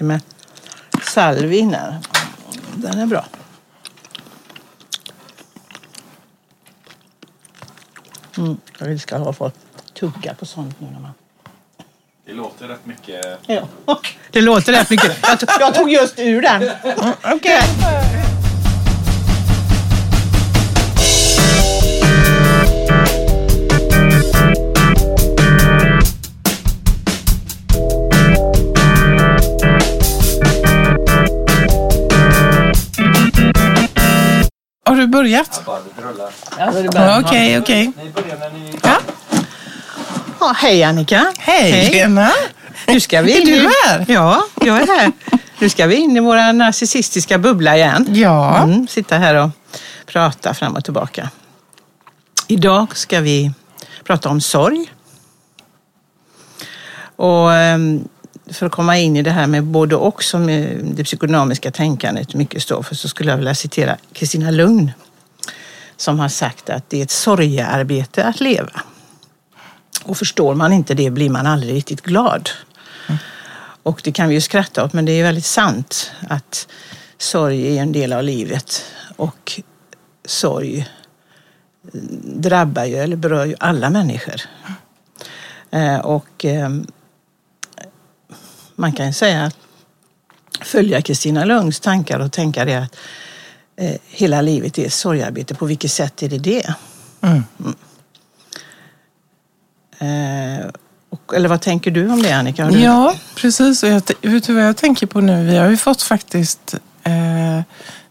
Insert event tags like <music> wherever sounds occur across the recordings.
med salvi innan. Den är bra. Mm, jag älskar att ha folk tugga på sånt nu när man... Det låter rätt mycket. Ja, <laughs> det låter rätt mycket. Jag, tog, jag tog just ur den. <laughs> Mm, Okej. Har börjat? Ja, det Ja, bara- Okej, okej. Ni börjar när ni... Ja. Ja, hej Annika. Hej, Lena. Nu ska vi Är du här? Ja, jag är här. Nu ska vi in i våra narcissistiska bubbla igen. Ja. Mm, sitta här och prata fram och tillbaka. Idag ska vi prata om sorg. Och ehm, för att komma in i det här med både och som eh, det psykodynamiska tänkandet mycket står för så skulle jag vilja citera Kristina Lugn som har sagt att det är ett sorgearbete att leva. Och förstår man inte det blir man aldrig riktigt glad. Och det kan vi ju skratta åt, men det är väldigt sant att sorg är en del av livet. Och sorg drabbar ju, eller berör ju alla människor. Eh, Och eh, man kan säga följa Kristina Lungs tankar och tänka det att eh, hela livet är ett sorgarbete. På vilket sätt är det det? Mm. Eh, och, eller vad tänker du om det Annika? Du- Ja, precis. Och jag, vet du vad jag tänker på nu? Vi har ju fått faktiskt eh,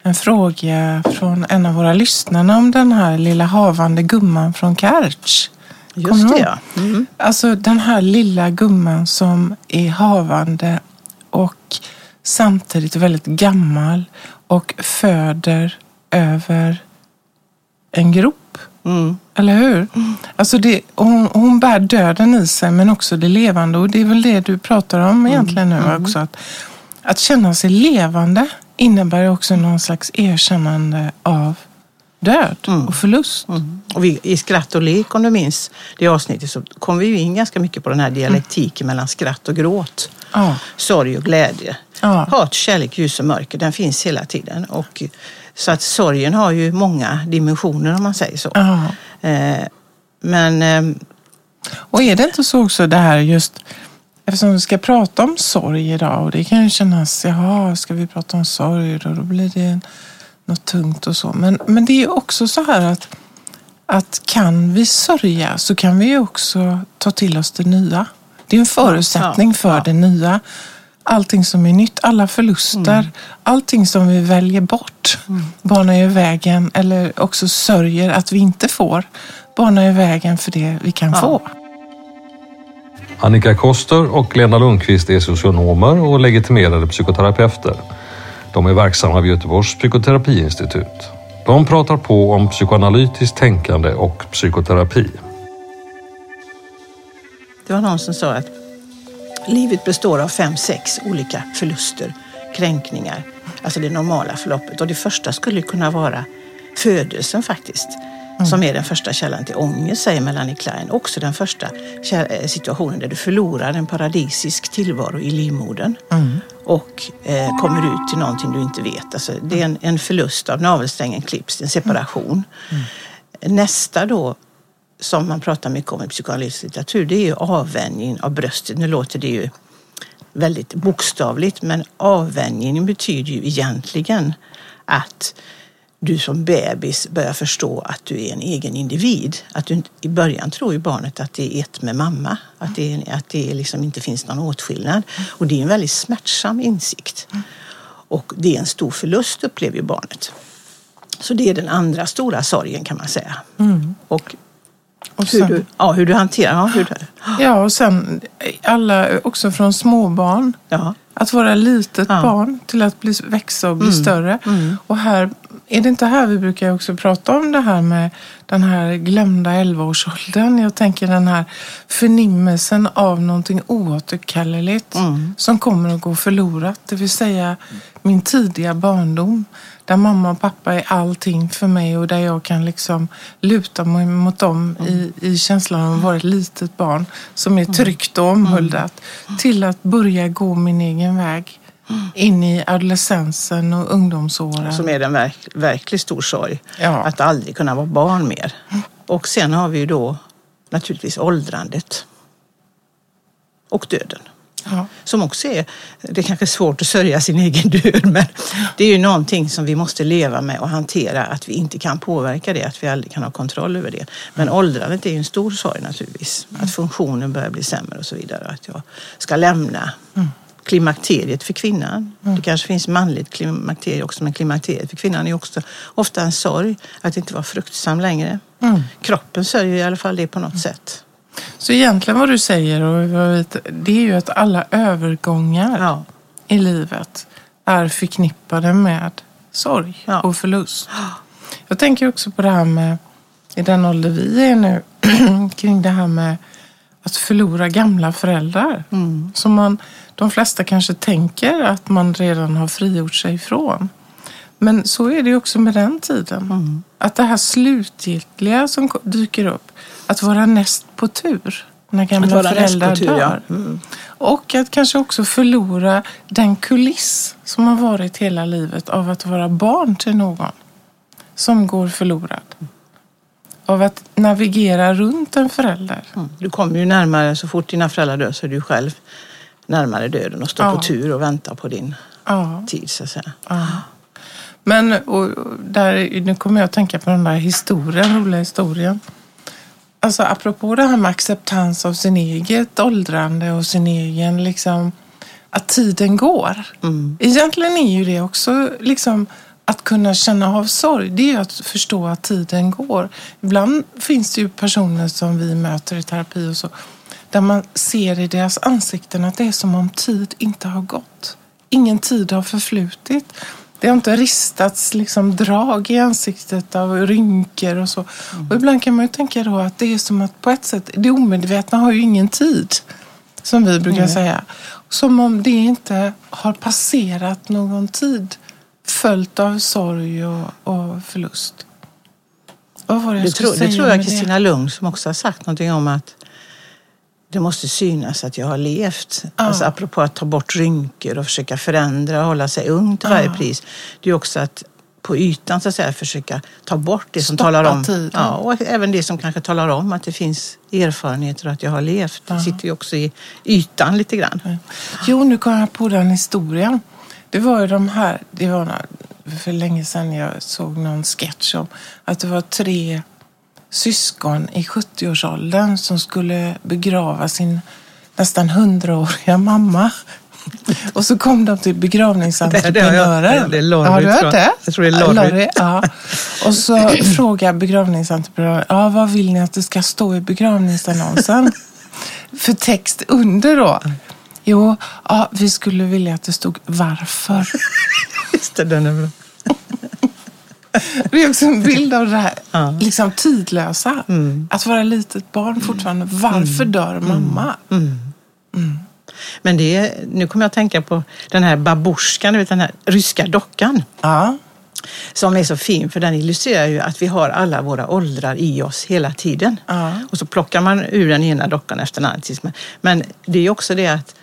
en fråga från en av våra lyssnare om den här lilla havande gumman från Kertch. Just det ja. Mm. Alltså den här lilla gumman som är havande och samtidigt väldigt gammal och föder över en grop. Mm. Eller hur? Alltså det, hon, hon bär döden i sig men också det levande. Och det är väl det du pratar om egentligen nu också. Att, att känna sig levande innebär också någon slags erkännande av död och förlust. Mm. Och vi, I Skratt och lek, om du minns det avsnittet, så kom vi in ganska mycket på den här dialektiken mellan skratt och gråt. Ja. Sorg och glädje. Ja. Hat, kärlek, ljus och mörker, den finns hela tiden. Och, så att sorgen har ju många dimensioner om man säger så. Ja. Eh, men eh, Och är det inte så också det här just Eftersom vi ska prata om sorg idag och det kan ju kännas, jaha, ska vi prata om sorg då, då blir det en, något tungt och så. Men, men det är också så här att, att kan vi sörja så kan vi också ta till oss det nya. Det är en förutsättning Ja, för ja. det nya. Allting som är nytt, alla förluster, Mm. allting som vi väljer bort banar ju vägen, eller också sörjer att vi inte får, banar ju vägen för det vi kan Ja. få. Annika Koster och Lena Lundqvist är socionomer och legitimerade psykoterapeuter. De är verksamma vid Göteborgs psykoterapiinstitut. De pratar på om psykoanalytiskt tänkande och psykoterapi. det var någon som sa att livet består av fem, sex olika förluster, kränkningar. Alltså det normala förloppet. Och det första skulle kunna vara födelsen faktiskt. Som är den första källan till ångest, säger Melanie Klein. Också den första eh, situationen där du förlorar en paradisisk tillvaro i livmodern. Och eh, kommer ut till någonting du inte vet. Alltså, det är en, en förlust av navelsträngen klipps, en separation. Nästa då som man pratar mycket om i psykoanalytisk litteratur, det är ju avvänjning av bröstet. Nu låter det ju väldigt bokstavligt, men avvänjning betyder ju egentligen att du som bebis börjar förstå att du är en egen individ. Att du, I början tror ju barnet att det är ett med mamma, att det, är- att det liksom inte finns någon åtskillnad. Och det är en väldigt smärtsam insikt. Och det är en stor förlust upplever ju barnet. Så det är den andra stora sorgen kan man säga. Och Och hur sen- du, ja, hur du hanterar ja, hur du, Ja, och sen alla också från småbarn. ja. Att vara litet Ja. barn till att bli, växa och bli större. Och här, är det inte här vi brukar också prata om det här med den här glömda 11-årsåldern? Jag tänker den här förnimmelsen av någonting oåterkalleligt som kommer att gå förlorat. Det vill säga min tidiga barndom. Där mamma och pappa är allting för mig och där jag kan liksom luta mig mot dem i, i känslan av att vara ett litet barn som är tryggt och omhuldat. Till att börja gå min egen väg in i adolescensen och ungdomsåren. Som är en verk, verkligt stor sorg. Ja. Att aldrig kunna vara barn mer. Och sen har vi ju då naturligtvis åldrandet. Och döden. Ja. Som också är, det är kanske svårt att sörja sin egen död, men det är ju någonting som vi måste leva med och hantera, att vi inte kan påverka det, att vi aldrig kan ha kontroll över det. Men åldrandet är ju en stor sorg naturligtvis. Att funktionen börjar bli sämre och så vidare. Att jag ska lämna klimakteriet för kvinnan. Det kanske finns manligt klimakterie också, men klimakteriet för kvinnan är också ofta en sorg att inte vara fruktsam längre. Kroppen sörjer i alla fall det på något sätt. Så egentligen vad du säger, och det är ju att alla övergångar Ja. i livet är förknippade med sorg Ja. och förlust. Jag tänker också på det här med, i den ålder vi är nu, <clears throat> kring det här med att förlora gamla föräldrar. Som man, de flesta kanske tänker att man redan har frigjort sig ifrån. Men så är det också med den tiden. Att det här slutgiltiga som dyker upp, att vara näst på tur när gamla Att föräldrar tur, ja. dör. Och att kanske också förlora den kuliss som har varit hela livet av att vara barn till någon som går förlorad. Av att navigera runt en förälder. Mm. Du kommer ju närmare, så fort dina föräldrar dör så är du själv närmare döden och står Ja. på tur och väntar på din Ja. tid så att säga. Men och där, nu kommer jag att tänka på den där historien, roliga historien. Alltså apropå det här med acceptans av sin eget åldrande och sin egen, liksom, att tiden går. Egentligen är ju det också liksom att kunna känna av sorg, det är att förstå att tiden går. Ibland finns det ju personer som vi möter i terapi och så, där man ser i deras ansikten att det är som om tid inte har gått. Ingen tid har förflutit. Det har inte ristats liksom drag i ansiktet av rynkor och så. Och ibland kan man ju tänka då att det är som att på ett sätt, det omedvetna har ju ingen tid. Som vi brukar säga. Som om det inte har passerat någon tid följt av sorg och, och förlust. Vad var det jag Det säga det tror jag Kristina Lugn som också har sagt någonting om att det måste synas att jag har levt. Ja. Alltså apropå att ta bort rynkor och försöka förändra och hålla sig ung till varje Ja. pris. Det är också att på ytan så att säga försöka ta bort det som Stoppa talar om tiden. Ja, och även det som kanske talar om att det finns erfarenheter och att jag har levt. Det sitter ju också i ytan lite grann. Jo, nu kom jag på den historien. Det var ju de här, det var för länge sedan jag såg någon sketch om att det var tre syskon i 70-årsåldern som skulle begrava sin nästan 100-åriga mamma. <laughs> Och så kom de till begravningsentreprenören. Det- det det Har du tror hört jag. det? Jag tror det är Lorry. ja. Och så <clears throat> frågar begravningsentreprenören, ja, vad vill ni att det ska stå i begravningsannonsen? <laughs> För text under då. Jo, ja, vi skulle vilja att det stod varför. <laughs> Just det, den är bra. <laughs> Det är också en bild av det här Ja. liksom tidlösa. Att vara litet barn fortfarande. Varför dör mamma? Men det är, nu kommer jag att tänka på den här babusjkan, den här ryska dockan. Ja. som är så fin för den illustrerar ju att vi har alla våra åldrar i oss hela tiden. Ja. Och så plockar man ur den ena dockan efter den andra. Men det är ju också det att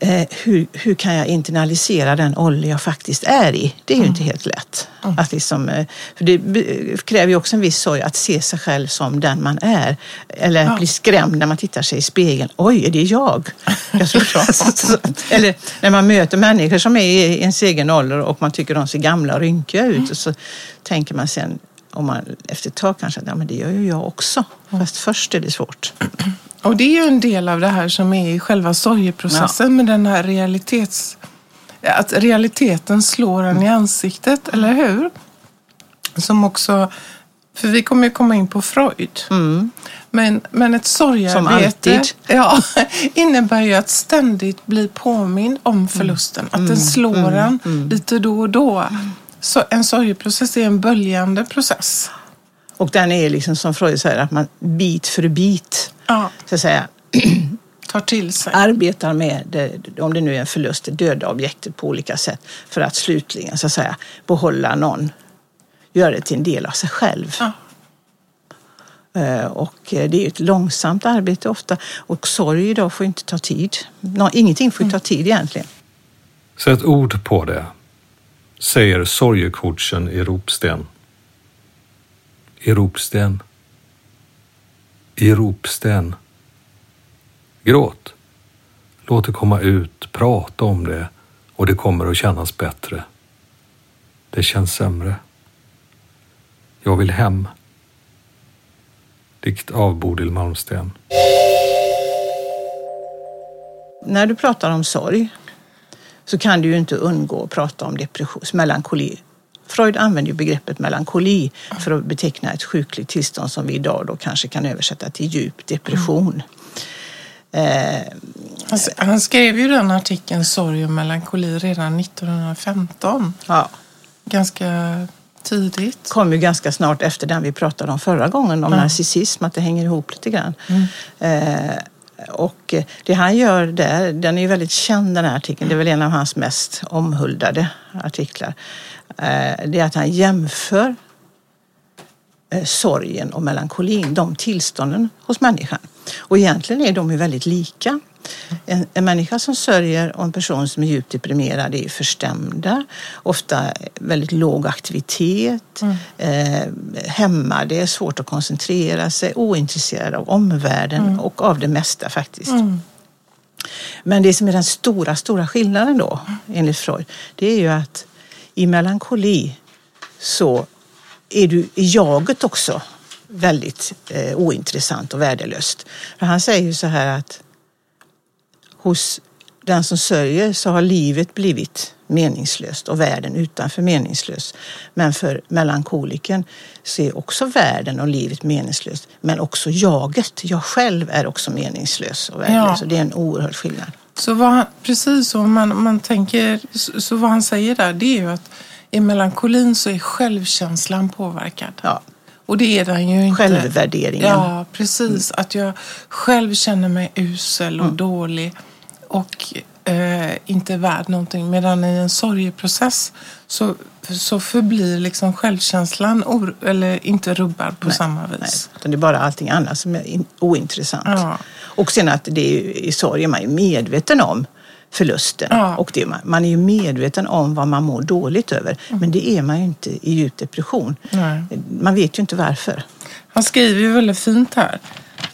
eh, hur, hur kan jag internalisera den ålder jag faktiskt är i? Det är ju inte helt lätt. Att liksom, eh, för det kräver ju också en viss sorg att se sig själv som den man är. Eller Ja. bli skrämd när man tittar sig i spegeln. Oj, är det jag? jag tror, <laughs> eller när man möter människor som är i ens egen ålder och man tycker de ser gamla och rynkiga ut. Och så tänker man sen, om man efter ett tag kanske, att ja, men det gör ju jag också. Fast först är det svårt. Och det är ju en del av det här som är i själva sorgeprocessen med den här realitets... Att realiteten slår en i ansiktet, eller hur? Som också... För vi kommer ju komma in på Freud. Men, men ett sorgearbete Mm. Ja, <laughs> innebär ju att ständigt bli påmind om förlusten. Att den slår en lite då och då. Så en sorgeprocess är en böljande process. Och den är liksom som Freud säger, att man bit för bit Ja, så att säga, <clears throat> tar till sig. arbetar med, det, om det nu är en förlust, det döda objektet på olika sätt för att slutligen så att säga behålla någon, göra det till en del av sig själv. Ja. Eh, Och eh, det är ett långsamt arbete ofta och sorg idag får inte ta tid. Ingenting får ju ta tid egentligen. Sätt ord på det, säger sorgecoachen i Ropsten. I Ropsten. I Ropsten. Gråt. Låt det komma ut, prata om det och det kommer att kännas bättre. Det känns sämre. Jag vill hem. Dikt av Bodil Malmsten. När du pratar om sorg så kan du ju inte undgå att prata om depression, melankoli. Freud använder ju begreppet melankoli för att beteckna ett sjukligt tillstånd som vi idag då kanske kan översätta till djup depression. Mm. Eh, han, han, skrev ju den artikeln Sorg och melankoli redan 1915. Ja. Ganska tidigt. kom ju ganska snart efter den vi pratade om förra gången, om mm. narcissism, att det hänger ihop lite grann. Mm. Eh, och det han gör där, den är ju väldigt känd den här artikeln, det är väl en av hans mest omhuldade artiklar. Eh, det är att han jämför eh, sorgen och melankolin, de tillstånden hos människan. Och egentligen är de ju väldigt lika. En, en människa som sörjer och en person som är djupt deprimerad är förstämda, ofta väldigt låg aktivitet, mm. eh, hämmade, är svårt att koncentrera sig, ointresserade av omvärlden mm. och av det mesta faktiskt. Mm. Men det som är den stora, stora skillnaden då, enligt Freud, det är ju att i melankoli så är du i jaget också väldigt eh, ointressant och värdelöst. För han säger ju så här att hos den som sörjer så har livet blivit meningslöst och världen utanför meningslös. Men för melankoliken så är också världen och livet meningslöst. Men också jaget, jag själv är också meningslös och värdelös. Ja. Och det är en oerhörd skillnad. Så vad, precis så man, man tänker, så vad han säger där det är ju att i melankolin så är självkänslan påverkad. Ja. Och det är den ju inte. Självvärderingen. Ja, precis. Mm. Att jag själv känner mig usel och mm. dålig och eh, inte värd någonting. Medan i en sorgeprocess så, så förblir liksom självkänslan or, eller inte rubbad på nej, samma vis. Nej, det är bara allting annat som är in, ointressant. Ja. Och sen att det är, i sorg är man ju medveten om förlusten. Ja. Och det, man är ju medveten om vad man mår dåligt över. Mm. Men det är man ju inte i djup depression. Nej. Man vet ju inte varför. Han skriver ju väldigt fint här.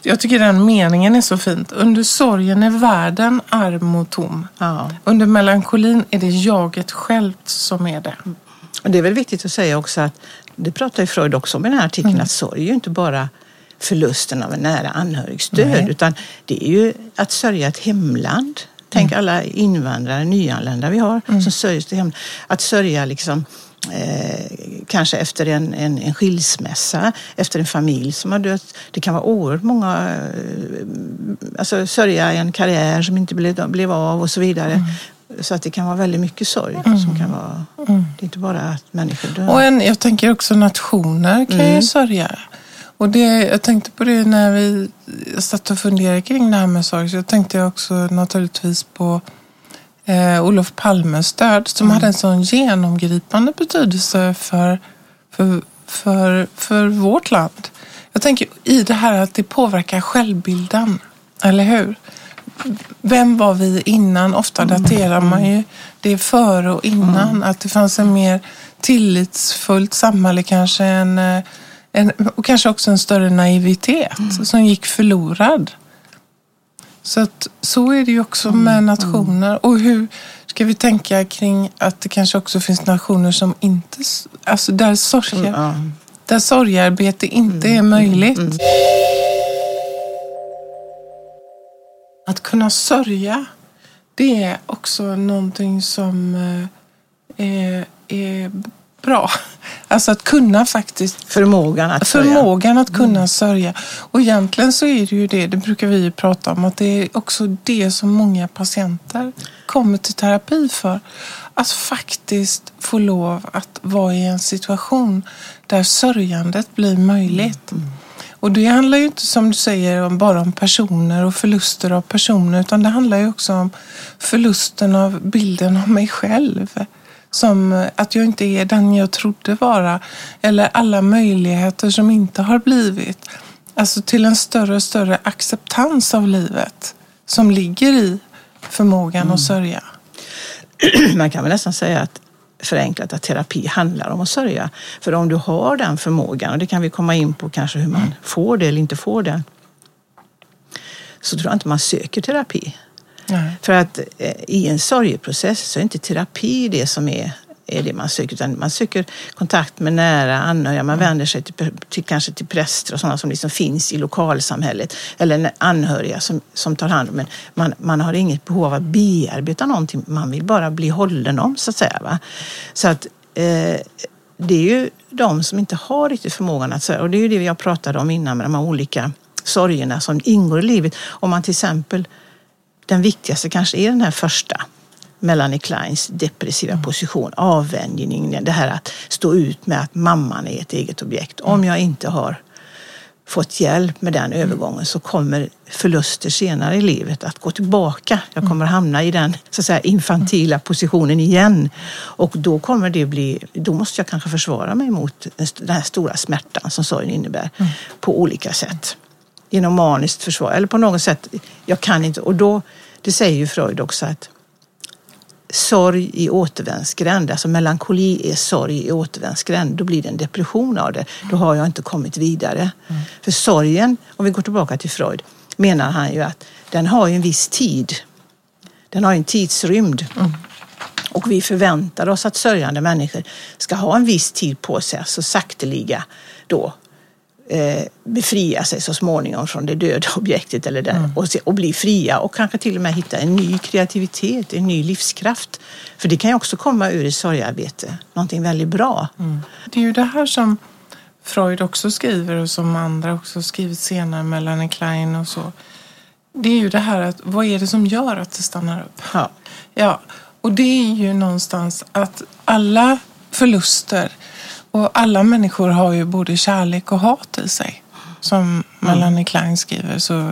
Jag tycker den meningen är så fint. Under sorgen är världen arm och tom. Ja. Under melankolin är det jaget självt som är det. Och det är väl viktigt att säga också att det pratar ju Freud också om i den här artikeln, mm. att sorg är ju inte bara förlusten av en nära anhörigs död, utan det är ju att sörja ett hemland. Tänk mm. alla invandrare, nyanlända vi har mm. som sörjer till hemland. Att sörja liksom Eh, kanske efter en, en, en skilsmässa, efter en familj som har dött. Det kan vara oerhört många, eh, alltså sörja en karriär som inte blev, blev av och så vidare. Mm. Så att det kan vara väldigt mycket sorg. Mm. Som kan vara, mm. Det är inte bara att människor dör. Och en, jag tänker också nationer kan mm. ju sörja. Och det, jag tänkte på det när vi satt och funderade kring det här med sorg. Så jag tänkte också naturligtvis på eh, Olof Palmes död som mm. hade en sån genomgripande betydelse för, för, för, för vårt land. Jag tänker i det här att det påverkar självbilden, eller hur? Vem var vi innan? Ofta mm. daterar man ju det före och innan. Mm. Att det fanns en mer tillitsfullt samhälle kanske. En, eh, en, och kanske också en större naivitet mm. som gick förlorad. Så, att, så är det ju också med mm, nationer. Mm. Och hur ska vi tänka kring att det kanske också finns nationer som inte... Alltså där, sorg, mm, där sorgarbete inte är möjligt. Att kunna sörja, det är också någonting som eh, är, är bra. Alltså att kunna faktiskt... Förmågan att sörja. Förmågan att kunna mm. sörja. Och egentligen så är det ju det, det brukar vi prata om, att det är också det som många patienter kommer till terapi för. Att faktiskt få lov att vara i en situation där sörjandet blir möjligt. Mm. Och det handlar ju inte som du säger bara om personer och förluster av personer utan det handlar ju också om förlusten av bilden av mig själv. Som att jag inte är den jag trodde vara. Eller alla möjligheter som inte har blivit. Alltså till en större och större acceptans av livet som ligger i förmågan mm. att sörja. <clears throat> man kan väl nästan säga att förenklat att terapi handlar om att sörja. För om du har den förmågan, och det kan vi komma in på kanske hur man får det eller inte får det, så tror jag inte man söker terapi. Nej. För att eh, i en sorgeprocess så är inte terapi det som är, är det man söker, utan man söker kontakt med nära anhöriga. Man vänder sig till, till, kanske till präster och sådana som liksom finns i lokalsamhället eller anhöriga som, som tar hand om en. Man, man har inget behov av att bearbeta någonting, man vill bara bli hållen om så att säga. Va? Så att eh, det är ju de som inte har riktigt förmågan att säga, och det är ju det jag pratade om innan med de här olika sorgerna som ingår i livet. Om man till exempel den viktigaste kanske är den här första, Melanie Kleins depressiva position, avvänjningen, det här att stå ut med att mamman är ett eget objekt. Om jag inte har fått hjälp med den övergången så kommer förluster senare i livet att gå tillbaka. Jag kommer hamna i den så att säga, infantila positionen igen. Och då kommer det bli, då måste jag kanske försvara mig mot den här stora smärtan som sorgen innebär på olika sätt. Genom maniskt försvar eller på något sätt. Jag kan inte. Och då, det säger ju Freud också att sorg i återvändsgränd, alltså melankoli är sorg i återvändsgränd, då blir det en depression av det. Då har jag inte kommit vidare. Mm. För sorgen, om vi går tillbaka till Freud, menar han ju att den har en viss tid. Den har en tidsrymd. Mm. Och vi förväntar oss att sörjande människor ska ha en viss tid på sig, alltså sakteliga då eh, befria sig så småningom från det döda <laughs> objektet eller där, mm. och, se, och bli fria och kanske till och med hitta en ny kreativitet, en ny livskraft. För det kan ju också komma ur ett sorgarbete, någonting väldigt bra. Mm. Det är ju det här som Freud också skriver och som andra också skrivit senare, Melanie Klein och så. Det är ju det här att vad är det som gör att det stannar upp? Ja. ja och det är ju någonstans att alla förluster och alla människor har ju både kärlek och hat i sig. Som Melanie Klein skriver. Så,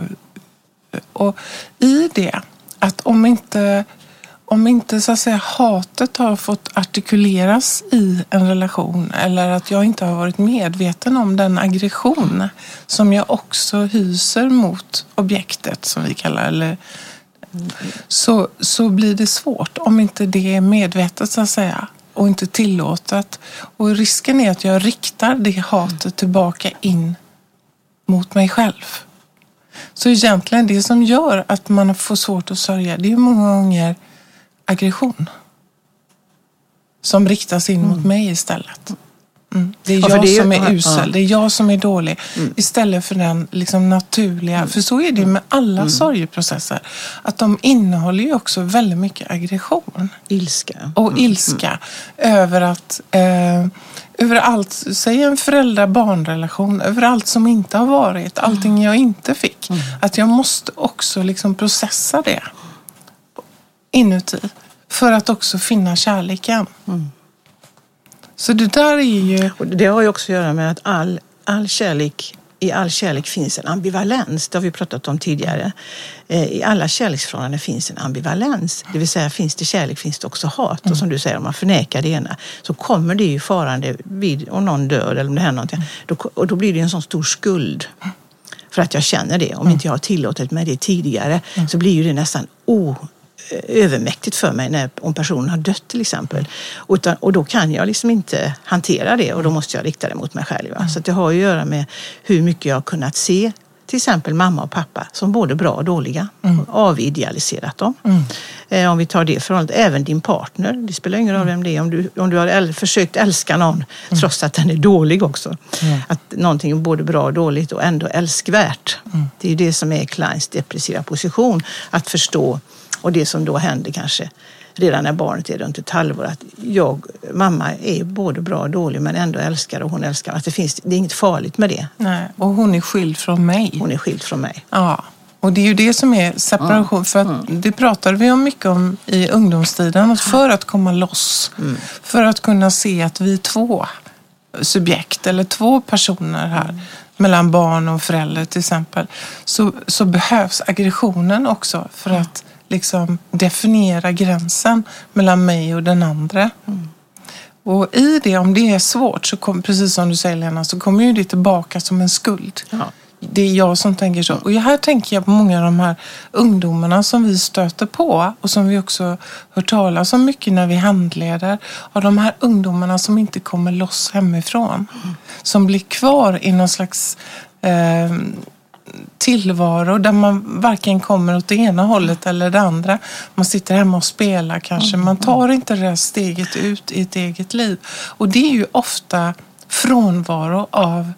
och i det, att om inte, om inte så att säga, hatet har fått artikuleras i en relation eller att jag inte har varit medveten om den aggression som jag också hyser mot objektet som vi kallar eller så, så blir det svårt om inte det är medvetet så att säga och inte tillåtet. Och risken är att jag riktar det hatet tillbaka in mot mig själv. Så egentligen det som gör att man får svårt att sörja, det är många gånger aggression. Som riktas in mot mm. mig istället. Mm. Det är ja, jag det är, som är usel, ja. det är jag som är dålig. Mm. Istället för den liksom, naturliga, mm. för så är det med alla mm. sorgeprocesser. Att de innehåller ju också väldigt mycket aggression. Ilska. Och mm. ilska över att eh, över allt, säg en föräldrar-barnrelation, över allt som inte har varit, allting jag inte fick. Att jag måste också liksom processa det inuti för att också finna kärleken. Så det där är ju... Och det har ju också att göra med att all, all kärlek i all kärlek finns en ambivalens. Det har vi pratat om tidigare. Eh, I alla kärleksförhållanden finns en ambivalens. Det vill säga finns det kärlek finns det också hat. Mm. Och som du säger, om man förnekar det ena så kommer det ju farande vid om någon dör eller om det händer någonting. Då, och då blir det en sån stor skuld. För att jag känner det. Om mm. inte jag har tillåtit mig det tidigare så blir ju det nästan o övermäktigt för mig när, om personen har dött till exempel. Utan, och då kan jag liksom inte hantera det och då måste jag rikta det mot mig själv. Mm. Så det har att göra med hur mycket jag har kunnat se till exempel mamma och pappa som både bra och dåliga. Mm. Avidealiserat dem. Mm. Eh, om vi tar det förhållandet, även din partner. Det spelar ingen roll vem det är. Om du, om du har äl, försökt älska någon mm. trots att den är dålig också. Mm. Att någonting är både bra och dåligt och ändå älskvärt. Mm. Det är det som är Kleins depressiva position. Att förstå och det som då händer kanske redan när barnet är runt ett halvår att jag, mamma är både bra och dålig men ändå älskar och hon älskar. Att det, finns, det är inget farligt med det. Nej, och hon är skild från mig. Hon är skild från mig. Ja, och det är ju det som är separation. Mm. För att mm. det pratade vi om mycket om i ungdomstiden. För att komma loss, mm. för att kunna se att vi är två subjekt eller två personer här mm. mellan barn och förälder till exempel, så, så behövs aggressionen också för att liksom definiera gränsen mellan mig och den andra. Mm. Och i det, om det är svårt, så kom, precis som du säger Lena, så kommer ju det tillbaka som en skuld. Ja. det är jag som tänker så. Och här tänker jag på många av de här ungdomarna som vi stöter på och som vi också hör talas om mycket när vi handleder. Av de här ungdomarna som inte kommer loss hemifrån. Som blir kvar i någon slags eh, tillvaro där man varken kommer åt det ena hållet eller det andra. Man sitter hemma och spelar kanske. Man tar inte det där steget ut i ett eget liv. Och det är ju ofta frånvaro av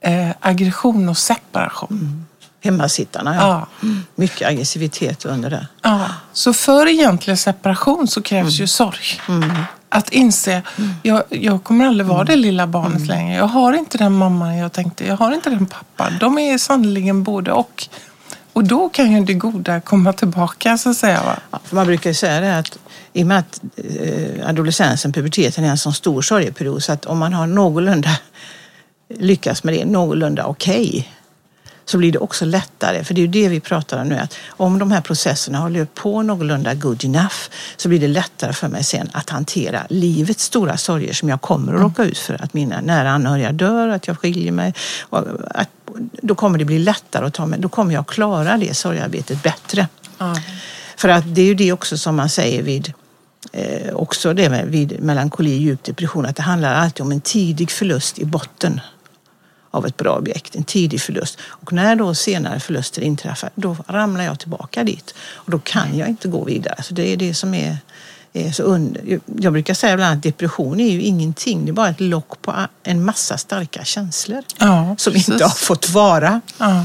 eh, aggression och separation. Mm. Hemmasittarna, ja. ja. Mycket aggressivitet under det. Ja. Så för egentlig separation så krävs mm. ju sorg. Mm. Att inse, mm. jag, jag kommer aldrig vara det lilla barnet mm. längre. Jag har inte den mamman jag tänkte, jag har inte den pappan. De är sannerligen både och. Och då kan ju det goda komma tillbaka så att säga. Ja, man brukar ju säga det att i och med att eh, adolescensen, puberteten är en sån stor sorgeperiod så att om man har någorlunda lyckas med det någorlunda okej okay, så blir det också lättare. För det är ju det vi pratar om nu. Att om de här processerna har löpt på någorlunda good enough så blir det lättare för mig sen att hantera livets stora sorger som jag kommer att mm. råka ut för. Att mina nära anhöriga dör, att jag skiljer mig. Att, då kommer det bli lättare att ta mig. Då kommer jag klara det sorgearbetet bättre. Mm. För att det är ju det också som man säger vid eh, också det med vid melankoli, djup depression, att det handlar alltid om en tidig förlust i botten av ett bra objekt, en tidig förlust. Och när då senare förluster inträffar, då ramlar jag tillbaka dit. Och då kan jag inte gå vidare. Så det är det som är, är så under... Jag brukar säga ibland att depression är ju ingenting, det är bara ett lock på en massa starka känslor ja, som precis. inte har fått vara. Ja.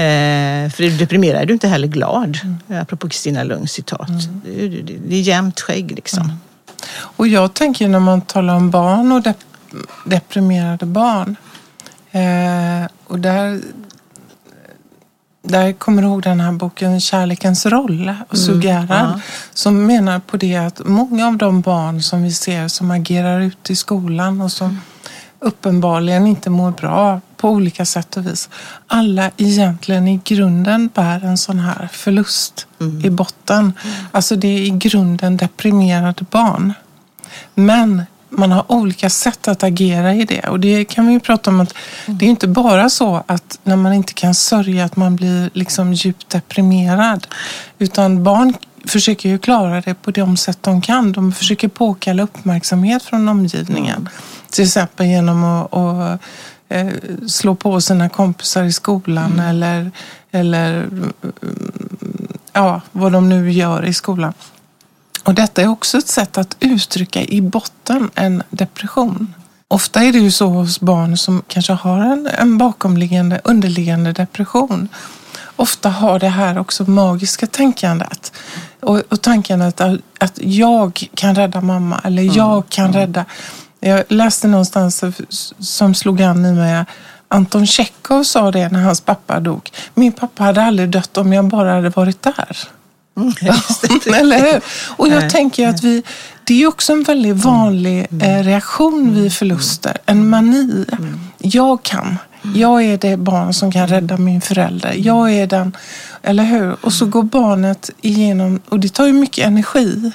Eh, för deprimerad är du inte heller glad, mm. apropå Kristina Lungs citat. Mm. Det, är, det är jämnt skägg liksom. Mm. Och jag tänker när man talar om barn och dep deprimerade barn Eh, och där, där kommer du ihåg den här boken Kärlekens roll och Sugerad mm, ja. som menar på det att många av de barn som vi ser som agerar ute i skolan och som uppenbarligen inte mår bra på olika sätt och vis. Alla egentligen i grunden bär en sån här förlust mm. i botten. Mm. Alltså det är i grunden deprimerade barn. Men man har olika sätt att agera i det. Och det kan vi ju prata om att det är inte bara så att när man inte kan sörja att man blir liksom djupt deprimerad. Utan barn försöker ju klara det på de sätt de kan. De försöker påkalla uppmärksamhet från omgivningen. Mm. Till exempel genom att, att eh, slå på sina kompisar i skolan mm. eller, eller ja, vad de nu gör i skolan. Och detta är också ett sätt att uttrycka i botten en depression. Ofta är det ju så hos barn som kanske har en, en bakomliggande, underliggande depression. Ofta har det här också magiska tänkandet. Och, och tanken att, att jag kan rädda mamma eller mm. jag kan mm. rädda. Jag läste någonstans som slog an i mig Anton Tjechov sa det när hans pappa dog. Min pappa hade aldrig dött om jag bara hade varit där. Mm, Eller hur? Och jag tänker att vi, det är också en väldigt vanlig mm. Eh, reaktion vid förluster. En mani. Mm. Jag kan. Jag är det barn som kan rädda min förälder. Jag är den, eller hur? Och så går barnet igenom, och det tar ju mycket energi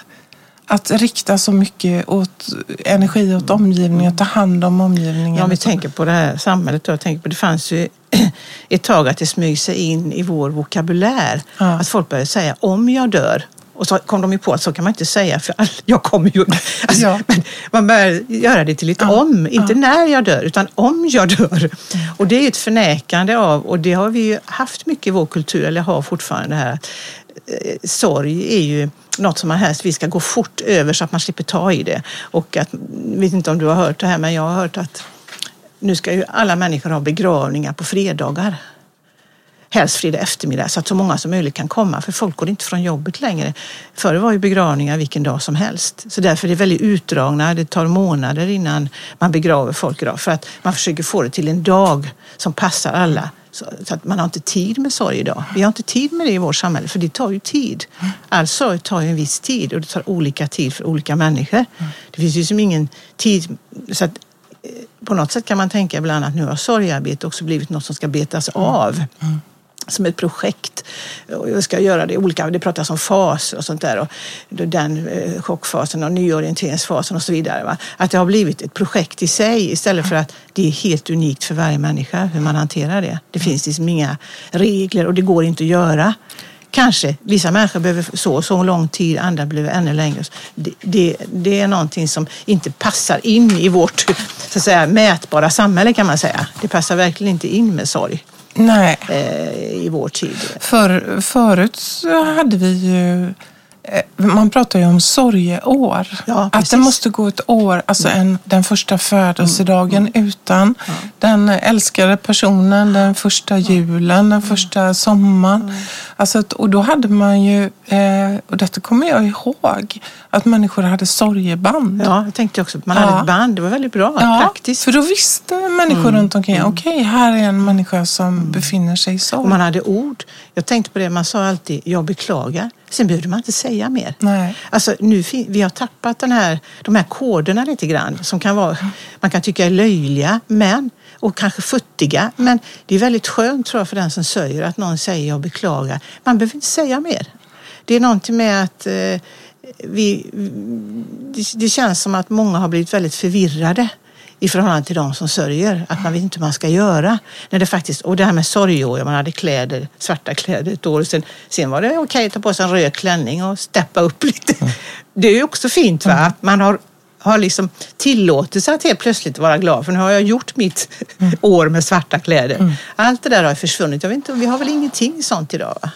att rikta så mycket åt energi åt omgivningen, att ta hand om omgivningen. Ja, om vi tänker på det här samhället då, tänker på, det fanns ju <clears throat> ett tag att det smög sig in i vår vokabulär. Ja. Att folk började säga om jag dör. Och så kom de ju på att så kan man inte säga för <laughs> jag kommer ju... <laughs> Alltså, ja. men man börjar göra det till ett ja. om, inte när jag dör utan om jag dör. Och det är ett förnekande av, och det har vi ju haft mycket i vår kultur, eller har fortfarande här, eh, sorg är ju något som man helst vill ska gå fort över så att man slipper ta i det. Och att, jag vet inte om du har hört det här, men jag har hört att nu ska ju alla människor ha begravningar på fredagar. Helst fredag eftermiddag så att så många som möjligt kan komma för folk går inte från jobbet längre. Förr var ju begravningar vilken dag som helst. Så därför är det väldigt utdragna, det tar månader innan man begraver folk idag. För att man försöker få det till en dag som passar alla. Så, att man har inte tid med sorg idag. Vi har inte tid med det i vårt samhälle för det tar ju tid. All sorg tar ju en viss tid och det tar olika tid för olika människor. Det finns ju som ingen tid. Så att på något sätt kan man tänka ibland att nu har sorgarbete också blivit något som ska betas av. Mm. som ett projekt. Och jag ska göra det olika, det pratas om faser och sånt där. Och den eh, chockfasen och nyorienteringsfasen och så vidare. Va? Att det har blivit ett projekt i sig istället för att det är helt unikt för varje människa hur man hanterar det. Det finns liksom inga regler och det går inte att göra. Kanske. Vissa människor behöver så så lång tid, andra behöver ännu längre. Det, det, det, är någonting som inte passar in i vårt så att säga, mätbara samhälle kan man säga. Det passar verkligen inte in med sorg. Nej. Eh, I vår tid. För, förut så hade vi ju Eh, man pratar ju om sorgeår. Ja, att det måste gå ett år, alltså mm. en, den första födelsedagen mm. utan ja. den älskade personen, den första julen, den första sommaren. Mm. Alltså, och då hade man ju, eh, och detta kommer jag ihåg, att människor hade sorgeband. Ja, jag tänkte också att man hade ett band. Det var väldigt bra, ja, praktiskt. för då visste människor mm. runt omkring, mm. okej, okay, här är en människa som mm. befinner sig i sorg. Och man hade ord. Jag tänkte på det, man sa alltid, jag beklagar. Sen behövde man inte säga mer. Nej. Alltså, nu, vi har tappat den här, de här koderna lite grann som kan vara, man kan tycka är löjliga men, och kanske futtiga. Men det är väldigt skönt tror jag för den som sörjer att någon säger jag beklagar. Man behöver inte säga mer. Det är någonting med att eh, vi, det, det känns som att många har blivit väldigt förvirrade i förhållande till de som sörjer. Att man vet inte hur man ska göra. När det faktiskt, och det här med sorgår, man hade kläder, svarta kläder ett år. Sen, sen var det okej okay att ta på sig en röd klänning och steppa upp lite. Mm. Det är ju också fint va? att man har har liksom tillåtelse att helt plötsligt vara glad för nu har jag gjort mitt mm. år med svarta kläder. Mm. Allt det där har försvunnit. Jag vet inte, vi har väl ingenting sånt idag? Va?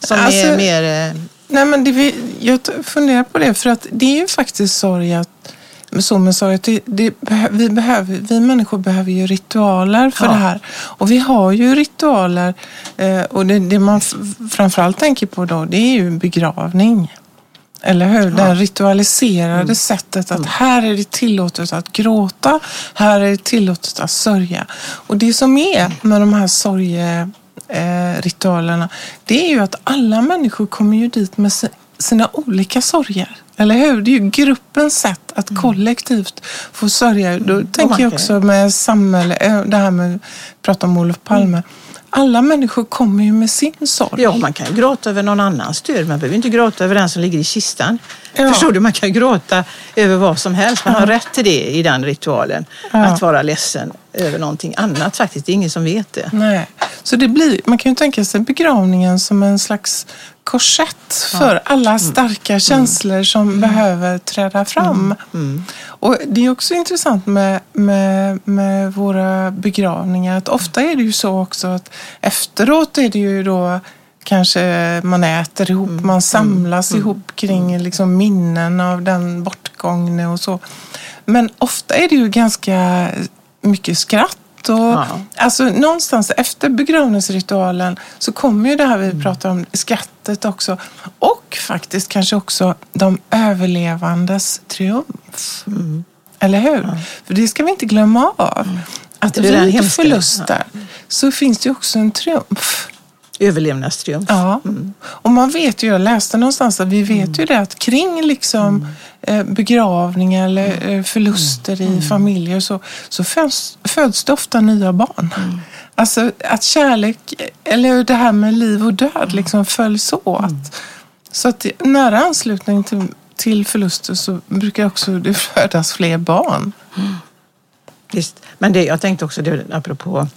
Som alltså, är mer... Eh... Nej, men det, jag funderar på det för att det är ju faktiskt sorg att så med sorg, det, det, vi, behöver, vi människor behöver ju ritualer för ja. det här. Och vi har ju ritualer eh, och det, det man framförallt tänker på då det är ju begravning. Eller hur? Ja. Det ritualiserade mm. sättet att mm. här är det tillåtet att gråta, här är det tillåtet att sörja. Och det som är med de här sorgeritualerna, det är ju att alla människor kommer ju dit med sina olika sorger. Eller hur? Det är ju gruppens sätt att mm. kollektivt få sörja. Då mm. tänker jag också med samhälle, eh, det här med att prata om Olof Palme. Mm. Alla människor kommer ju med sin sorg. Ja, man kan ju gråta över någon annans död. Man behöver inte gråta över den som ligger i kistan. Ja. Förstår du? Man kan gråta över vad som helst. Man har rätt till det i den ritualen. Ja. Att vara ledsen över någonting annat faktiskt. Det är ingen som vet det. Nej. Så det blir, man kan ju tänka sig begravningen som en slags korsett för alla mm. starka mm. känslor som mm. behöver träda fram. Mm. mm. Och Det är också intressant med, med, med våra begravningar att ofta är det ju så också att efteråt är det ju då kanske man äter ihop, mm. man samlas ihop kring liksom minnen av den bortgångne och så. Men ofta är det ju ganska mycket skratt och, ja. Alltså någonstans efter begravningsritualen så kommer ju det här vi mm. pratar om, skrattet också. Och faktiskt kanske också de överlevandes triumf. Mm. Eller hur? Ja. För det ska vi inte glömma av. Mm. Att vid förluster ja. så finns det också en triumf. Överlevnadstriumf. Ja, mm. och man vet ju, jag läste någonstans att vi vet mm. ju det att kring liksom mm. Begravningar eller mm. eh, förluster i mm. familjer så, så föds, föds det ofta nya barn. Mm. Alltså att kärlek, eller det här med liv och död liksom följs åt. Så att nära anslutning till, till förluster så brukar också det <laughs> födas fler barn. Visst, men det, jag tänkte också det apropå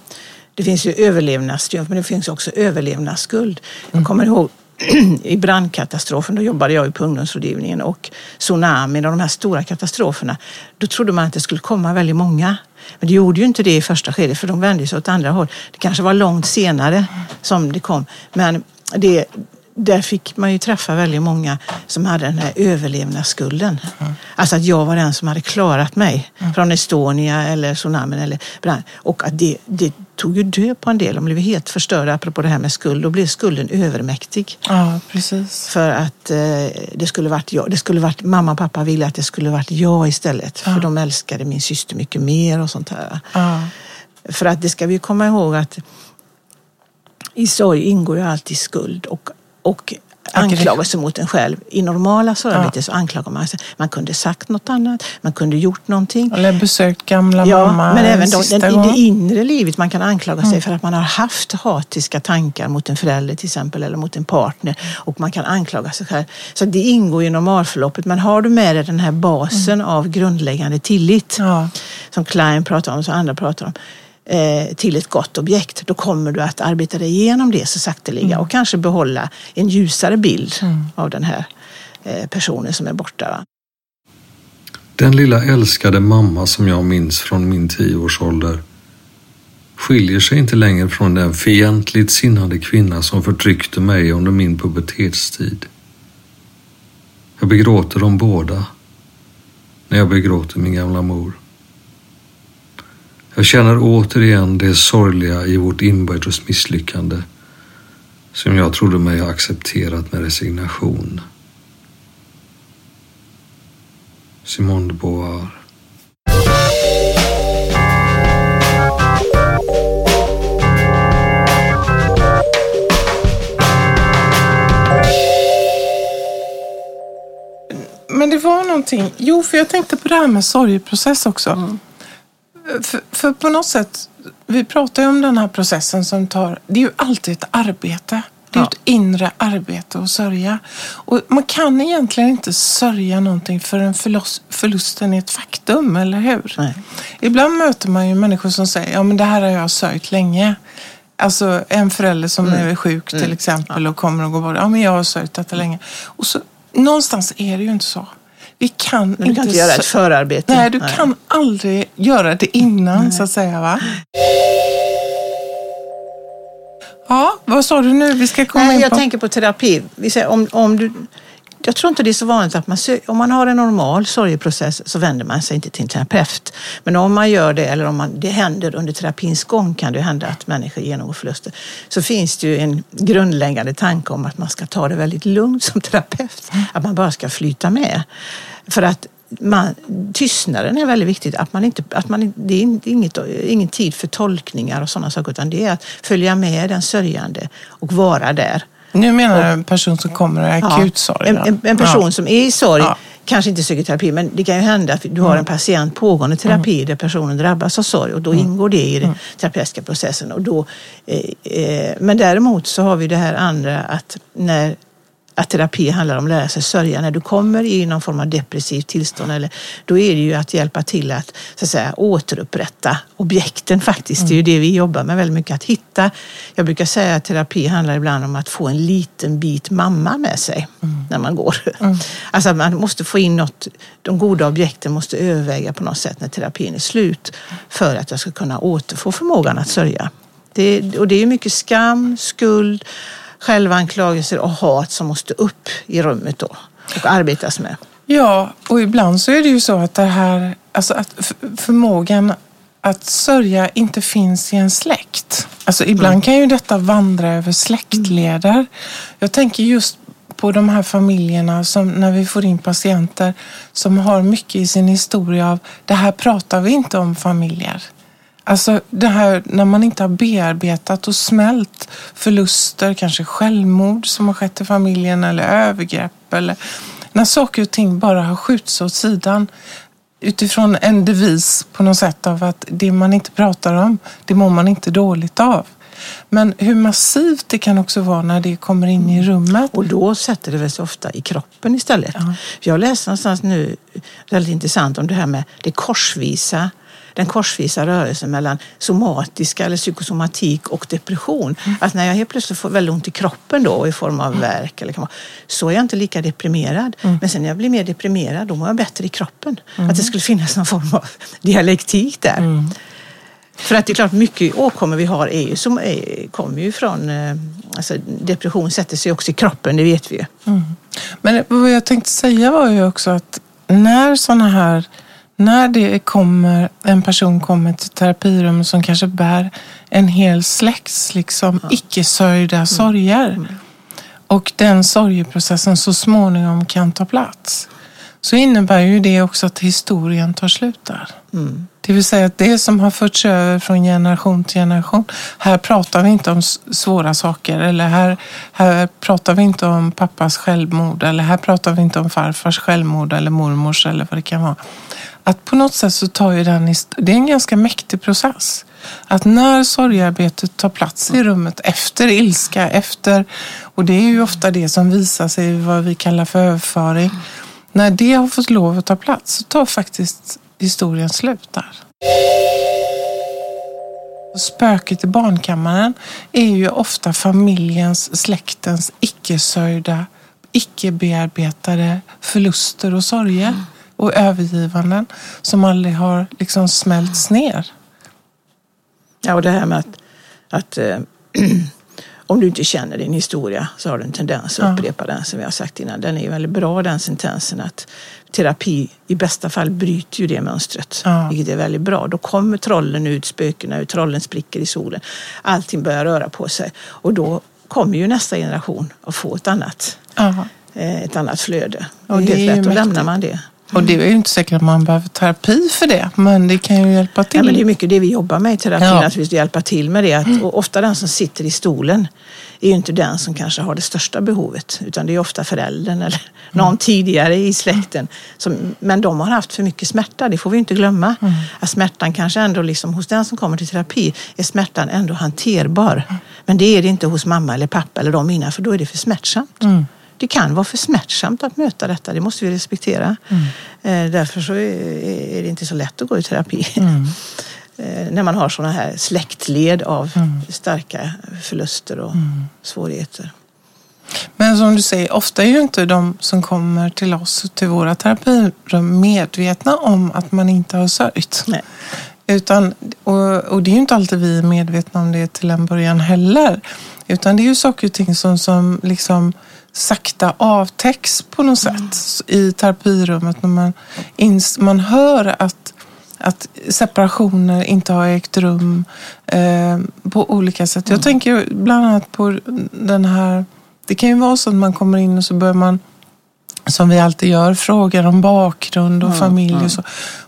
det finns ju överlevnadstriumf men det finns också överlevnadsskuld. Jag kommer ihåg <clears throat> i brandkatastrofen, då jobbade jag ju på ungdomsrådgivningen och tsunamin och de här stora katastroferna. Då trodde man att det skulle komma väldigt många. Men det gjorde ju inte det i första skedet för de vände sig åt andra håll. Det kanske var långt senare som det kom. Men det, där fick man ju träffa väldigt många som hade den här överlevnadsskulden. Mm. Alltså att jag var den som hade klarat mig mm. från Estonia eller tsunamin eller brand. Och att det, det tog ju död på en del. De blev helt förstörda apropå det här med skuld. Då blev skulden övermäktig. Ja, precis. För att eh, det skulle varit jag. Det skulle varit, mamma och pappa ville att det skulle varit jag istället. Ja. För de älskade min syster mycket mer och sånt här. Ja. För att det ska vi komma ihåg att i sorg ingår ju alltid skuld och och anklagelse mot en själv. I normala sorgarbete ja. så anklagar man sig. Man kunde sagt något annat, man kunde gjort någonting. Eller besökt gamla ja, mamma men även då, den, i det inre livet. Man kan anklaga sig mm. för att man har haft hatiska tankar mot en förälder till exempel eller mot en partner och man kan anklaga sig själv. Så det ingår i normalförloppet. Men har du med dig den här basen mm. av grundläggande tillit ja. som Klein pratar om, som andra pratar om Eh, till ett gott objekt, då kommer du att arbeta dig igenom det så sakteliga mm. och kanske behålla en ljusare bild mm. av den här eh, personen som är borta. Va? Den lilla älskade mamma som jag minns från min tioårsålder skiljer sig inte längre från den fientligt sinnade kvinna som förtryckte mig under min pubertetstid. Jag begråter dem båda när jag begråter min gamla mor. Jag känner återigen det sorgliga i vårt inbördes misslyckande som jag trodde mig ha accepterat med resignation. Simone de Beauvoir Men det var någonting, jo för jag tänkte på det här med sorgeprocess också. Mm. För, för, på något sätt, vi pratar ju om den här processen som tar, det är ju alltid ett arbete. Det är ja. ett inre arbete att sörja. Och man kan egentligen inte sörja någonting förrän förlust, förlusten är ett faktum, eller hur? Nej. Ibland möter man ju människor som säger, ja men det här har jag sörjt länge. Alltså en förälder som mm. är sjuk till mm. exempel och kommer och går bort. Ja men jag har sörjt detta länge. Och så, någonstans är det ju inte så. Vi kan Men du kan inte göra ett förarbete. Nej, du Nej. kan aldrig göra det innan Nej. så att säga. Va? Ja, vad sa du nu? Vi ska komma Nej, in på... Jag tänker på terapi. Om, om du, jag tror inte det är så vanligt att man om man har en normal sorgeprocess så vänder man sig inte till en terapeut. Men om man gör det eller om man, det händer under terapins gång kan det hända att människor genomgår förluster. Så finns det ju en grundläggande tanke om att man ska ta det väldigt lugnt som terapeut. Att man bara ska flyta med. För att man, tystnaden är väldigt viktigt. Att man inte, att man, det är inget, ingen tid för tolkningar och sådana saker utan det är att följa med den sörjande och vara där. Nu menar du en person som kommer i akut sorg? En, en, en, person ja. som är i sorg ja. kanske inte söker terapi men det kan ju hända att du har en mm. patient pågående terapi mm. där personen drabbas av sorg och då mm. ingår det i den mm. terapeutiska processen. Och då, eh, eh, men däremot så har vi det här andra att när att terapi handlar om att lära sig sörja. När du kommer i någon form av depressivt tillstånd, eller, då är det ju att hjälpa till att, så att säga, återupprätta objekten faktiskt. Mm. Det är ju det vi jobbar med väldigt mycket. Att hitta, jag brukar säga att terapi handlar ibland om att få en liten bit mamma med sig mm. när man går. Mm. Alltså man måste få in något, de goda objekten måste överväga på något sätt när terapin är slut för att jag ska kunna återfå förmågan att sörja. Det, och det är mycket skam, skuld, självanklagelser och hat som måste upp i rummet då och arbetas med. Ja, och ibland så är det ju så att det här, alltså att förmågan att sörja inte finns i en släkt. Alltså ibland mm. kan ju detta vandra över släktleder. Jag tänker just på de här familjerna som när vi får in patienter som har mycket i sin historia av det här pratar vi inte om familjer. Alltså det här när man inte har bearbetat och smält förluster, kanske självmord som har skett i familjen eller övergrepp eller när saker och ting bara har skjutits åt sidan utifrån en devis på något sätt av att det man inte pratar om, det mår man inte dåligt av. Men hur massivt det kan också vara när det kommer in i rummet. Och då sätter det väl sig ofta i kroppen istället. Ja. Jag läste någonstans nu, väldigt intressant, om det här med det korsvisa den korsvisa rörelsen mellan somatiska eller psykosomatik och depression. Mm. Att när jag helt plötsligt får väldigt ont i kroppen då i form av värk eller så är jag inte lika deprimerad. Mm. Men sen när jag blir mer deprimerad då mår jag bättre i kroppen. Mm. Att det skulle finnas någon form av <laughs> dialektik där. Mm. För att det är klart, mycket åkommor vi har är ju, som är, kommer ju från... Eh, alltså depression sätter sig också i kroppen, det vet vi ju. Mm. Men vad jag tänkte säga var ju också att när sådana här när det kommer, en person kommer till terapirum som kanske bär en hel släkts liksom, ja. icke-sörjda mm. sorger mm. och den sorgeprocessen så småningom kan ta plats så innebär ju det också att historien tar slut där. Mm. Det vill säga att det som har förts över från generation till generation. Här pratar vi inte om svåra saker eller här, här pratar vi inte om pappas självmord eller här pratar vi inte om farfars självmord eller mormors eller vad det kan vara. Att på något sätt så tar ju den, det är en ganska mäktig process. Att när sorgearbetet tar plats i rummet efter ilska, efter, och det är ju ofta det som visar sig i vad vi kallar för överföring. När det har fått lov att ta plats så tar faktiskt historien slut där. Spöket i barnkammaren är ju ofta familjens, släktens icke-sörjda, icke-bearbetade förluster och sorger och övergivanden som aldrig har liksom smälts ner. Ja, och det här med att, att äh, <clears throat> om du inte känner din historia så har du en tendens att upprepa ja. den som vi har sagt innan. Den är ju väldigt bra den sentensen att terapi i bästa fall bryter ju det mönstret. Ja. Vilket är väldigt bra. Då kommer trollen ut, spökena ut, trollen spricker i solen. Allting börjar röra på sig. Och då kommer ju nästa generation att få ett annat, ja. Eh, ett annat flöde. Och det är helt rätt, då lämnar man det. Och det är ju inte säkert att man behöver terapi för det, men det kan ju hjälpa till. Ja, men det är mycket det vi jobbar med i terapin, ja. att vi ska hjälpa till med det. Att, mm. och ofta den som sitter i stolen är ju inte den som kanske har det största behovet, utan det är ofta föräldern eller mm. någon tidigare i släkten. Som, men de har haft för mycket smärta, det får vi inte glömma. Mm. Att smärtan kanske ändå, liksom, hos den som kommer till terapi, är smärtan ändå hanterbar. Mm. Men det är det inte hos mamma eller pappa eller de innan, för då är det för smärtsamt. Det kan vara för smärtsamt att möta detta, det måste vi respektera. Mm. Eh, därför så är det inte så lätt att gå i terapi. Mm. <laughs> Eh, när man har sådana här släktled av mm. starka förluster och mm. svårigheter. Men som du säger, ofta är ju inte de som kommer till oss, till våra terapirum, medvetna om att man inte har sörjt. Nej. Utan, och, och, det är ju inte alltid vi är medvetna om det till en början heller. Utan det är ju saker och ting som, som liksom sakta avtäcks på något sätt i terapirummet. När man, ins, man hör att, att separationer inte har ägt rum eh, på olika sätt. Jag mm. tänker bland annat på den här... Det kan ju vara så att man kommer in och så börjar man som vi alltid gör, frågar om bakgrund och mm, familj och så.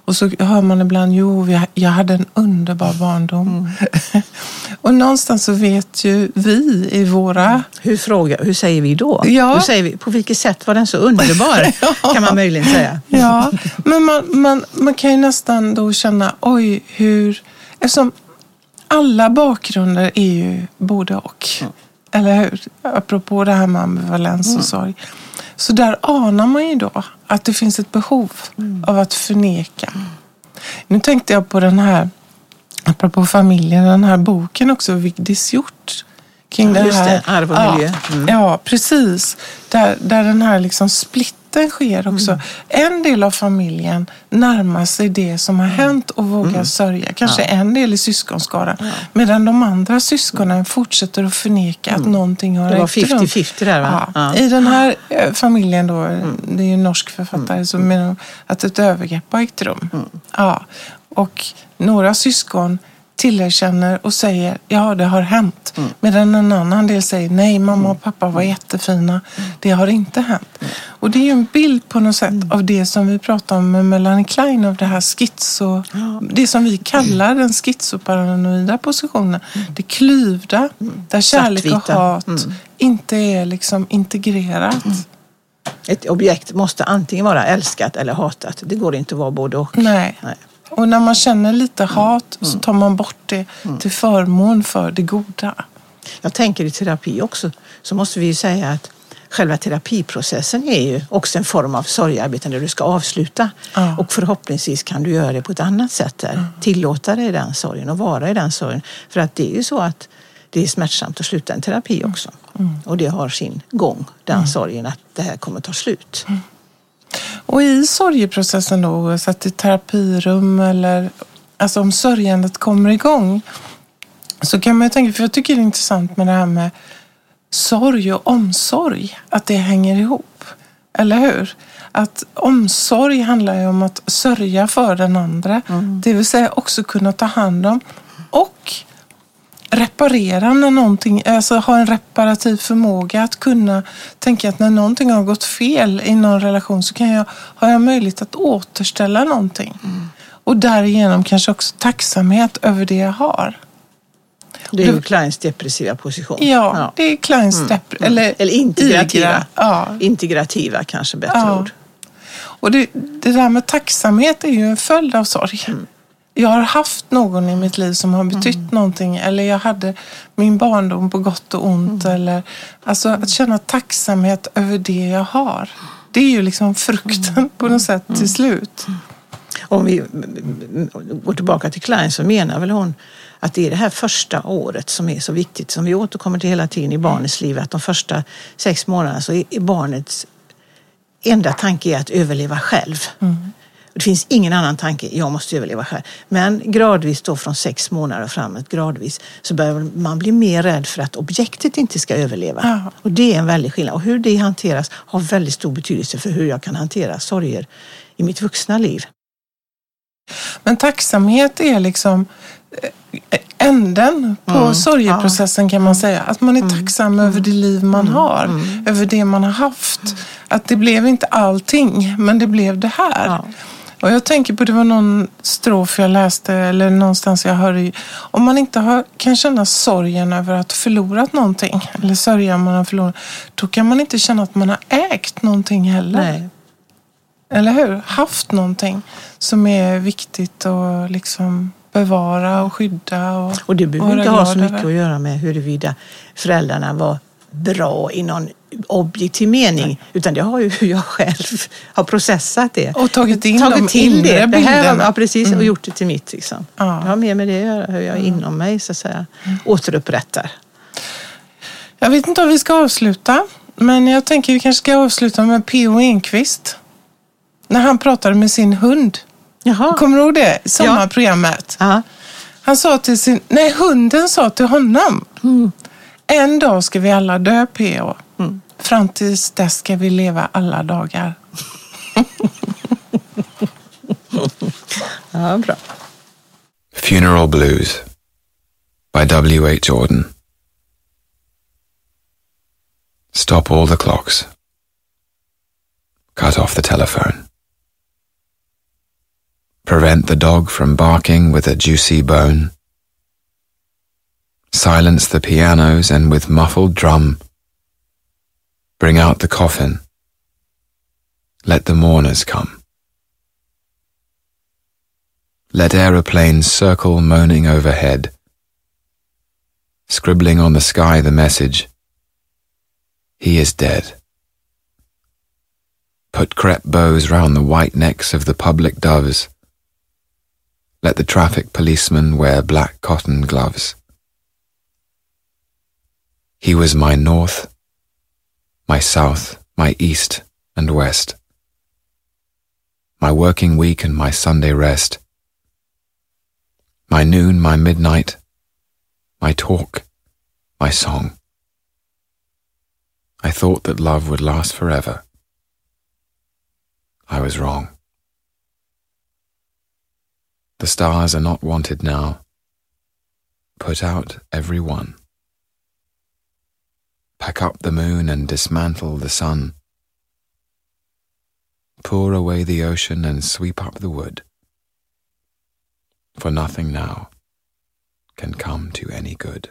Och så hör man ibland, jo, jag hade en underbar barndom. Mm. <laughs> och någonstans så vet ju vi i våra... Hur, fråga, hur säger vi då? Ja. Hur säger vi, på vilket sätt var den så underbar? <laughs> ja. Kan man möjligen säga. ja, men man, man, man kan ju nästan då känna, oj, hur... Eftersom alla bakgrunder är ju både och. Mm. Eller hur? Apropå det här med ambivalens och mm. Så där anar man ju då att det finns ett behov mm. av att förneka. Mm. Nu tänkte jag på den här, apropå familjen, den här boken också, Vigdis Hjort. Kring ja, det här. Det, arv och miljö. Mm. Ja, precis. Där, där den här liksom split byten sker också. Mm. En del av familjen närmar sig det som har mm. hänt och vågar mm. sörja. Kanske ja. en del i syskonskaran. Ja. Medan de andra syskonen fortsätter att förneka mm. att någonting har ägt rum. Det var 50-50 där va? Ja. I den här eh, familjen då, mm. det är ju en norsk författare, mm. som menar att ett övergrepp har ägt rum. Ja. Och några syskon tillerkänner och säger ja, det har hänt. Mm. Medan en annan del säger nej, mamma och pappa var jättefina. Mm. Det har inte hänt. Mm. Och det är ju en bild på något sätt mm. av det som vi pratar om med Melanie Klein, av det här schizo... Ja. Det som vi kallar den schizoparanoida positionen. Mm. Det klyvda, mm. där kärlek och hat inte är liksom integrerat. Ett objekt måste antingen vara älskat eller hatat. Det går inte att vara både och. Nej. Nej. Och när man känner lite hat mm. så tar man bort det mm. till förmån för det goda. Jag tänker i terapi också, så måste vi ju säga att själva terapiprocessen är ju också en form av sorgearbete där du ska avsluta. Ja. Och förhoppningsvis kan du göra det på ett annat sätt där. Mm. Tillåta dig den sorgen och vara i den sorgen. För att det är ju så att det är smärtsamt att sluta en terapi också. Mm. Och det har sin gång, den mm. sorgen att det här kommer ta slut. Mm. Och i sorgeprocessen då, oavsett i terapirum eller alltså om sörjandet kommer igång, så kan man ju tänka, för jag tycker det är intressant med det här med sorg och omsorg, att det hänger ihop. Eller hur? Att omsorg handlar ju om att sörja för den andra, mm. det vill säga också kunna ta hand om och reparera när någonting, alltså ha en reparativ förmåga att kunna tänka att när någonting har gått fel i någon relation så kan jag, har jag möjlighet att återställa någonting. Mm. Och därigenom kanske också tacksamhet över det jag har. Det är ju Kleins depressiva position. Ja, det är Kleins dep- eller, Eller integrativa. igra. Ja. Integrativa kanske bättre Ja. ord. Och det, det där med tacksamhet är ju en följd av sorg. Jag har haft någon i mitt liv som har betytt någonting eller jag hade min barndom på gott och ont. Eller, alltså att känna tacksamhet över det jag har. Det är ju liksom frukten på något sätt till slut. Om vi går tillbaka till Klein så menar väl hon att det är det här första året som är så viktigt, som vi återkommer till hela tiden i barnets liv, att de första sex månaderna så är barnets enda tanke är att överleva själv. Det finns ingen annan tanke, jag måste överleva själv. Men gradvis då från sex månader framåt, gradvis, så börjar man bli mer rädd för att objektet inte ska överleva. Ja. Och det är en väldig skillnad. Och hur det hanteras har väldigt stor betydelse för hur jag kan hantera sorger i mitt vuxna liv. Men tacksamhet är liksom eh, änden på Mm, sorgeprocessen kan man säga. Att man är tacksam över det liv man Mm, har, över det man har haft. Att det blev inte allting, men det blev det här. Ja. Och jag tänker på, det var någon strof jag läste eller någonstans jag hörde. Om man inte har, kan känna sorgen över att ha förlorat någonting, <laughs> eller sörja om man har förlorat, då kan man inte känna att man har ägt någonting heller. Nej. Eller hur? Haft någonting som är viktigt att liksom bevara och skydda. Och, Och det behöver inte ha så mycket över. att göra med huruvida föräldrarna var bra i någon objektiv mening. Utan det har ju hur <laughs> jag själv har processat det. Och tagit in tagit de till inre det. det här, bilderna. Mm. ja, precis. Och gjort det till mitt. Liksom. Ja. Det har mer med det att göra, hur jag inom mig så att säga, återupprättar. Jag vet inte om vi ska avsluta, men jag tänker vi kanske ska avsluta med P.O. Enquist. När han pratade med sin hund. Jaha. Kommer du ihåg det? Sommarprogrammet. Ja. Han sa till sin... Nej, hunden sa till honom. En dag ska vi alla dö, P.O. Fram tills dess ska vi leva alla dagar. ja, bra. Funeral Blues by W.H. Jordan. Stop all the clocks. Cut off the telephone. Prevent the dog from barking with a juicy bone. Silence the pianos and with muffled drum. Bring out the coffin. Let the mourners come. Let aeroplanes circle moaning overhead, scribbling on the sky the message, He is dead. Put crepe bows round the white necks of the public doves. Let the traffic policemen wear black cotton gloves. He was my north, my south, my east and west, my working week and my Sunday rest my noon, my midnight, my talk, my song. I thought that love would last forever. I was wrong. The stars are not wanted now. Put out every one. Pack up the moon and dismantle the sun. Pour away the ocean and sweep up the wood for nothing now can come to any good.